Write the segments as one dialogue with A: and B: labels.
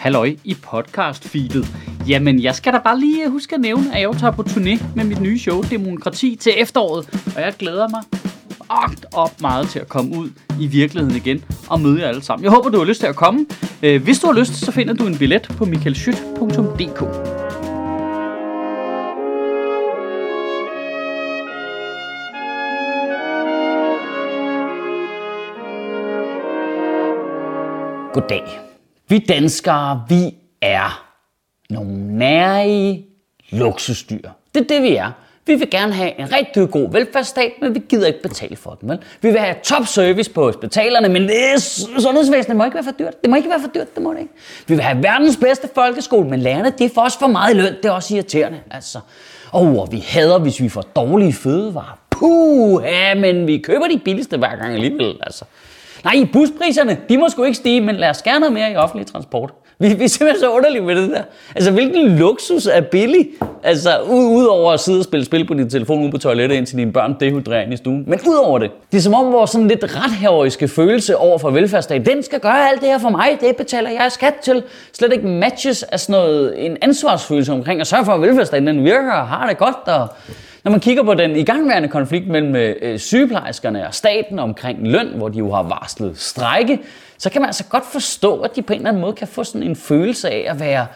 A: halløj i podcast-feedet. Jamen, jeg skal da bare lige øh, huske at nævne, at jeg tager på turné med mit nye show, Demokrati, til efteråret. Og jeg glæder mig agt op meget til at komme ud i virkeligheden igen og møde jer alle sammen. Jeg håber, du har lyst til at komme. Øh, hvis du har lyst, så finder du en billet på michaelschyt.dk. Goddag. Vi danskere, vi er nogle nærige luksusdyr. Det er det, vi er. Vi vil gerne have en rigtig god velfærdsstat, men vi gider ikke betale for den. Vel? Vi vil have top service på hospitalerne, men det sundhedsvæsenet må ikke være for dyrt. Det må ikke være for dyrt, det må det ikke. Vi vil have verdens bedste folkeskole, men lærerne, det er for os for meget løn. Det er også irriterende. Altså. Oh, og vi hader, hvis vi får dårlige fødevarer. Puh, ja, men vi køber de billigste hver gang alligevel. Altså. Nej, buspriserne, de må sgu ikke stige, men lad os gerne have mere i offentlig transport. Vi, vi er simpelthen så underlige med det der. Altså, hvilken luksus er billig? Altså, udover at sidde og spille spil på din telefon ude på toilettet, indtil dine børn dehydrerer ind i stuen. Men udover det, det er som om vores sådan lidt retheroiske følelse over for velfærdsstaten, den skal gøre alt det her for mig, det betaler jeg skat til, slet ikke matches af sådan noget, en ansvarsfølelse omkring at sørge for, at velfærdsstaten den virker og har det godt. Og når man kigger på den igangværende konflikt mellem øh, øh, sygeplejerskerne og staten omkring løn, hvor de jo har varslet strække, så kan man altså godt forstå, at de på en eller anden måde kan få sådan en følelse af at være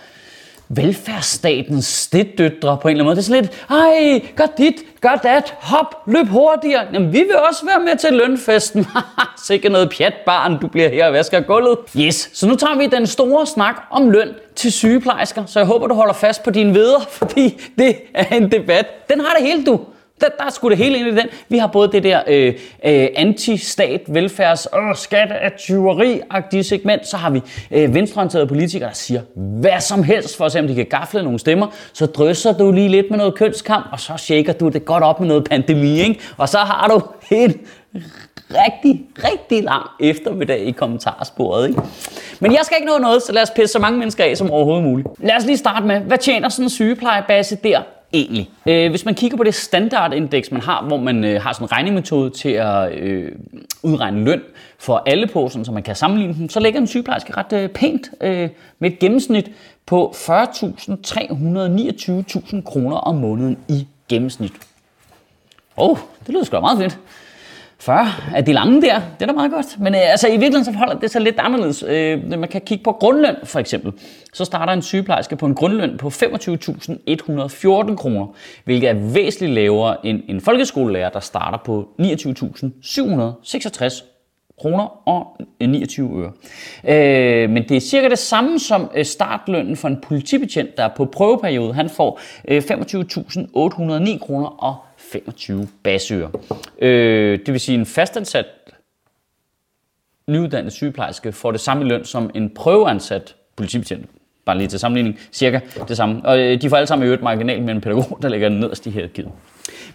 A: velfærdsstatens stedøtre på en eller anden måde. Det er sådan lidt, ej, gør dit, gør dat, hop, løb hurtigere. Jamen, vi vil også være med til lønfesten. Sikke noget pjat, barn, du bliver her og vasker gulvet. Yes, så nu tager vi den store snak om løn til sygeplejersker, så jeg håber, du holder fast på dine veder, fordi det er en debat. Den har det hele, du. Der, der er sgu det hele ind i den. Vi har både det der øh, øh, anti-stat, velfærds, øh, skat af tyveri-agtige segment. Så har vi øh, venstreorienterede politikere, der siger hvad som helst, for at se om de kan gafle nogle stemmer. Så drysser du lige lidt med noget kønskamp, og så shaker du det godt op med noget pandemi. Ikke? Og så har du en rigtig, rigtig lang eftermiddag i kommentarsporet. Ikke? Men jeg skal ikke nå noget, så lad os pisse så mange mennesker af som overhovedet muligt. Lad os lige starte med, hvad tjener sådan en sygeplejebase der egentlig? Øh, hvis man kigger på det standardindeks, man har, hvor man øh, har sådan en regnemetode til at øh, udregne løn for alle på, sådan, så man kan sammenligne dem, så ligger en sygeplejerske ret øh, pænt øh, med et gennemsnit på 40.329.000 kroner om måneden i gennemsnit. Åh, oh, det lyder sgu da meget fedt. 40 af de lange der, det er da meget godt. Men øh, altså, i virkeligheden så forholder det sig lidt anderledes. Øh, man kan kigge på grundløn for eksempel. Så starter en sygeplejerske på en grundløn på 25.114 kroner, hvilket er væsentligt lavere end en folkeskolelærer, der starter på 29.766 kroner og 29 øre. Øh, men det er cirka det samme som øh, startlønnen for en politibetjent, der er på prøveperiode, han får øh, 25.809 kroner og 25 basører. Øh, det vil sige, en fastansat nyuddannet sygeplejerske får det samme løn som en prøveansat politibetjent. Bare lige til sammenligning, cirka det samme. Og øh, de får alle sammen i øvrigt marginal med en pædagog, der ligger nederst i her givet.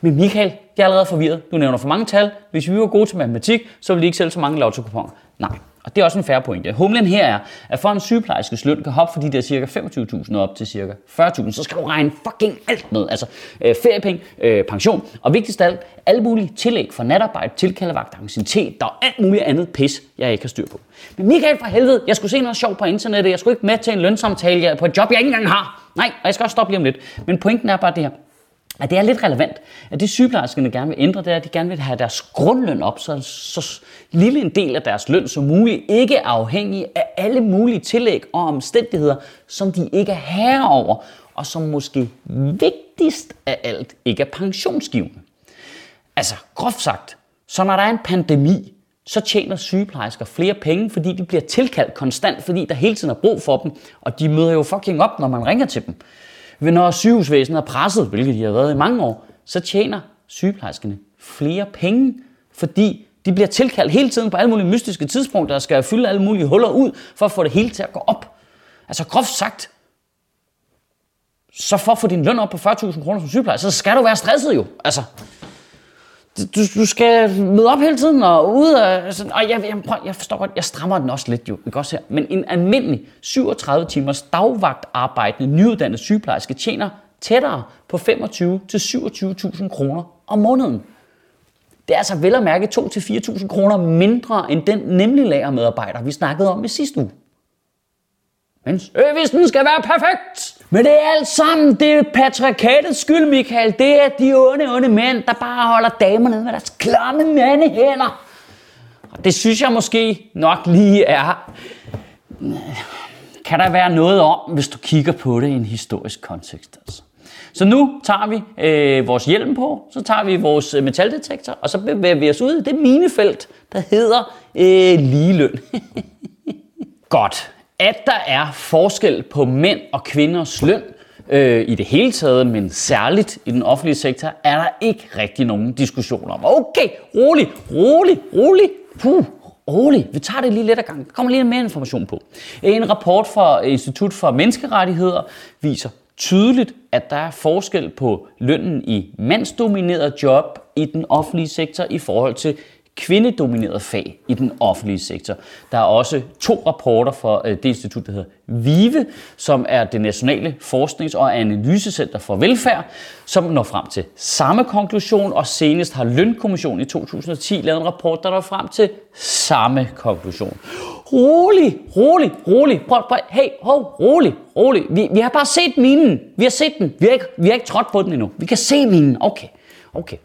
A: Men Michael, jeg er allerede forvirret. Du nævner for mange tal. Hvis vi var gode til matematik, så ville de ikke sælge så mange lotto -kuponer. Nej, og det er også en færre pointe. Humlen her er, at for en sygeplejerskes løn kan hoppe fra de der cirka 25.000 op til cirka 40.000, så skal du regne fucking alt med. Altså øh, feriepenge, øh, pension, og vigtigst af alt, alle mulige tillæg for natarbejde, tilkaldevagt, anciennitet, og alt muligt andet pis, jeg ikke har styr på. Men Michael for helvede, jeg skulle se noget sjovt på internettet, jeg skulle ikke med til en lønsamtale på et job, jeg ikke engang har. Nej, og jeg skal også stoppe lige om lidt. Men pointen er bare det her at det er lidt relevant, at det sygeplejerskerne gerne vil ændre, det er, at de gerne vil have deres grundløn op, så, så lille en del af deres løn som muligt ikke er afhængig af alle mulige tillæg og omstændigheder, som de ikke er herre over, og som måske vigtigst af alt ikke er pensionsgivende. Altså groft sagt, så når der er en pandemi, så tjener sygeplejersker flere penge, fordi de bliver tilkaldt konstant, fordi der hele tiden er brug for dem, og de møder jo fucking op, når man ringer til dem. Når sygehusvæsenet er presset, hvilket de har været i mange år, så tjener sygeplejerskerne flere penge, fordi de bliver tilkaldt hele tiden på alle mulige mystiske tidspunkter, der skal fylde alle mulige huller ud, for at få det hele til at gå op. Altså groft sagt, så for at få din løn op på 40.000 kroner som sygeplejerske, så skal du være stresset jo. Altså, du, du skal møde op hele tiden og ud og sådan, og jeg, jeg, prøv, jeg forstår godt, jeg strammer den også lidt jo, ikke også her. Men en almindelig 37 timers dagvagt arbejdende nyuddannet sygeplejerske tjener tættere på 25 til 27.000 kroner om måneden. Det er altså vel at mærke 2-4.000 kroner mindre end den nemlig lagermedarbejder, vi snakkede om i sidste uge. Men servicen skal være perfekt. Men det er alt sammen, det er patriarkatets skyld, Michael. Det er de onde, onde mænd, der bare holder damerne med deres klamme mandehænder. Og det synes jeg måske nok lige er... Kan der være noget om, hvis du kigger på det i en historisk kontekst. Altså. Så nu tager vi øh, vores hjelm på, så tager vi vores øh, metaldetektor, og så bevæger vi os ud i det minefelt, der hedder øh, ligeløn. Godt. At der er forskel på mænd og kvinders løn, øh, i det hele taget, men særligt i den offentlige sektor, er der ikke rigtig nogen diskussion om. Okay, rolig, rolig, rolig. Puh, rolig. Vi tager det lige lidt ad gang. Der kommer lige mere information på. En rapport fra Institut for Menneskerettigheder viser tydeligt, at der er forskel på lønnen i mandsdominerede job i den offentlige sektor i forhold til kvindedominerede fag i den offentlige sektor. Der er også to rapporter fra øh, det institut, der hedder VIVE, som er det nationale forsknings- og analysecenter for velfærd, som når frem til samme konklusion, og senest har Lønkommissionen i 2010 lavet en rapport, der når frem til samme konklusion. Rolig, rolig, rolig. Prøv, prøv, hey, hov, rolig, rolig. Vi, vi har bare set minen. Vi har set den. Vi har, ikke, vi har ikke trådt på den endnu. Vi kan se minen. Okay, okay.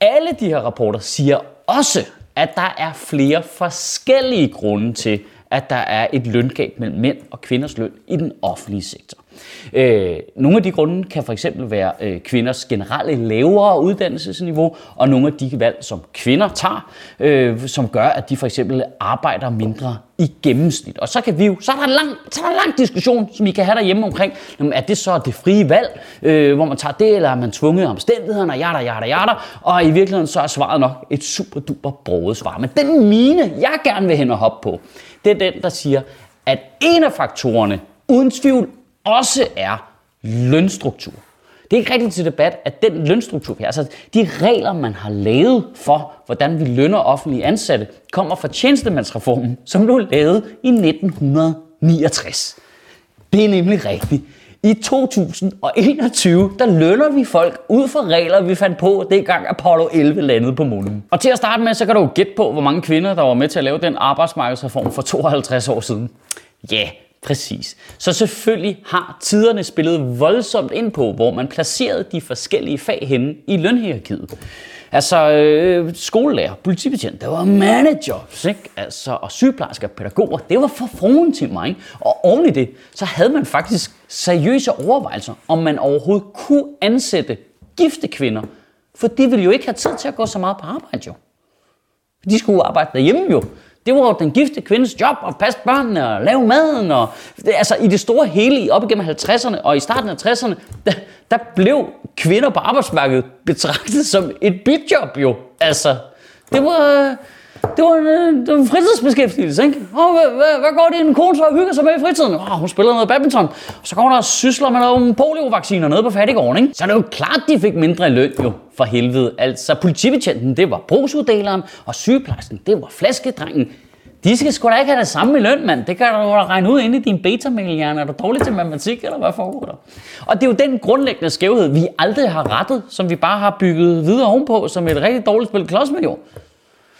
A: Alle de her rapporter siger også, at der er flere forskellige grunde til, at der er et løngab mellem mænd og kvinders løn i den offentlige sektor. Øh, nogle af de grunde kan for eksempel være øh, kvinders generelle lavere uddannelsesniveau, og nogle af de valg, som kvinder tager, øh, som gør, at de for eksempel arbejder mindre i gennemsnit. Og så kan vi jo, så er der en lang, så er der en lang diskussion, som I kan have derhjemme omkring, jamen, er det så det frie valg, øh, hvor man tager det, eller er man tvunget af omstændighederne, og jada, jada, jada, og i virkeligheden så er svaret nok et super duper broget svar. Men den mine, jeg gerne vil hen og hoppe på, det er den, der siger, at en af faktorerne, uden tvivl også er lønstruktur. Det er ikke rigtigt til debat, at den lønstruktur, altså de regler, man har lavet for, hvordan vi lønner offentlige ansatte, kommer fra tjenestemandsreformen, som blev lavet i 1969. Det er nemlig rigtigt. I 2021, der lønner vi folk ud fra regler, vi fandt på, dengang Apollo 11 landede på månen. Og til at starte med, så kan du jo gætte på, hvor mange kvinder, der var med til at lave den arbejdsmarkedsreform for 52 år siden. Ja, yeah, Præcis. Så selvfølgelig har tiderne spillet voldsomt ind på, hvor man placerede de forskellige fag henne i lønhierarkiet. Altså øh, skolelærer, politibetjent, det var managers, ikke? Altså, og sygeplejersker, pædagoger, det var for fruen til mig. Ikke? Og oven i det, så havde man faktisk seriøse overvejelser, om man overhovedet kunne ansætte gifte kvinder. For de ville jo ikke have tid til at gå så meget på arbejde jo. De skulle arbejde derhjemme jo. Det var jo den gifte kvindes job at passe børnene og lave maden. Og, altså i det store hele op igennem 50'erne og i starten af 60'erne, der, der blev kvinder på arbejdsmarkedet betragtet som et bidjob jo. Altså, det var, det var, en, øh, det var en fritidsbeskæftigelse, ikke? Og hvad, hvad, hvad går det en kone så og hygger sig med i fritiden? Oh, hun spiller noget badminton. Og så går hun og sysler med nogle poliovacciner nede på fattigården, ikke? Så det er jo klart, de fik mindre i løn, jo, for helvede. Altså, politibetjenten, det var brugsuddeleren, og sygeplejersken, det var flaskedrengen. De skal sgu da ikke have det samme i løn, mand. Det kan du da regne ud inde i din beta Er du dårlig til matematik, eller hvad foregår der? Og det er jo den grundlæggende skævhed, vi aldrig har rettet, som vi bare har bygget videre ovenpå, som et rigtig dårligt spil klods med jo.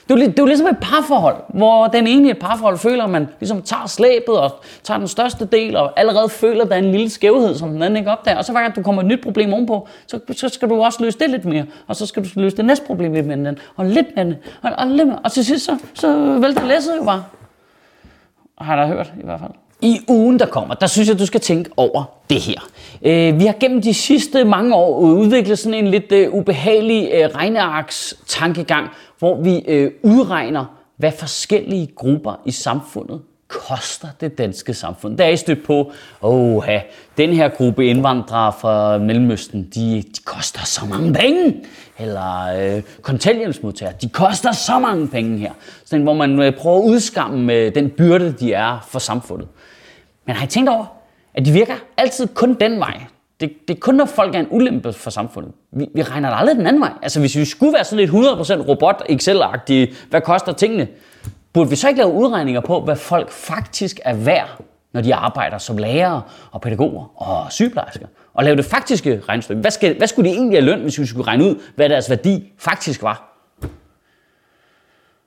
A: Det er, jo, det er jo ligesom et parforhold, hvor den ene i et parforhold føler, at man ligesom tager slæbet og tager den største del, og allerede føler, at der er en lille skævhed, som den anden ikke opdager. Og så hver gang du kommer et nyt problem ovenpå, så, så skal du også løse det lidt mere. Og så skal du løse det næste problem lidt mere, og lidt mere, og, og, lidt mere. og til sidst så, så vælter læsset jo bare. Har jeg da hørt i hvert fald. I ugen, der kommer, der synes jeg, du skal tænke over det her. Øh, vi har gennem de sidste mange år udviklet sådan en lidt øh, ubehagelig øh, regnearks tankegang, hvor vi øh, udregner, hvad forskellige grupper i samfundet koster det danske samfund. Der er I stødt på, åh, den her gruppe indvandrere fra Mellemøsten, de, de koster så mange penge. Eller øh, kontanthjælpsmodtagere, de koster så mange penge her. Sådan, hvor man øh, prøver at udskamme øh, den byrde, de er for samfundet. Men har I tænkt over, at de virker altid kun den vej? Det, det er kun, når folk er en ulempe for samfundet. Vi, vi regner aldrig den anden vej. Altså, hvis vi skulle være sådan lidt 100% robot excel agtige hvad koster tingene? Burde vi så ikke lave udregninger på, hvad folk faktisk er værd, når de arbejder som lærere og pædagoger og sygeplejersker? Og lave det faktiske regnestykke. Hvad, skal, hvad skulle de egentlig have løn, hvis vi skulle regne ud, hvad deres værdi faktisk var?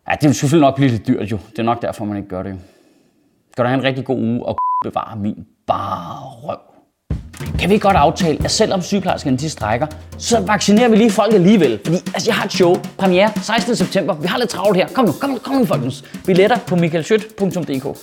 A: Ja, det vil selvfølgelig nok blive lidt dyrt jo. Det er nok derfor, man ikke gør det. Gør dig en rigtig god uge, og bevare min bare røv. Kan vi godt aftale, at selvom sygeplejerskerne de strækker, så vaccinerer vi lige folk alligevel. Fordi altså, jeg har et show, premiere 16. september. Vi har lidt travlt her. Kom nu, kom nu, kom nu folkens. Billetter på michaelschødt.dk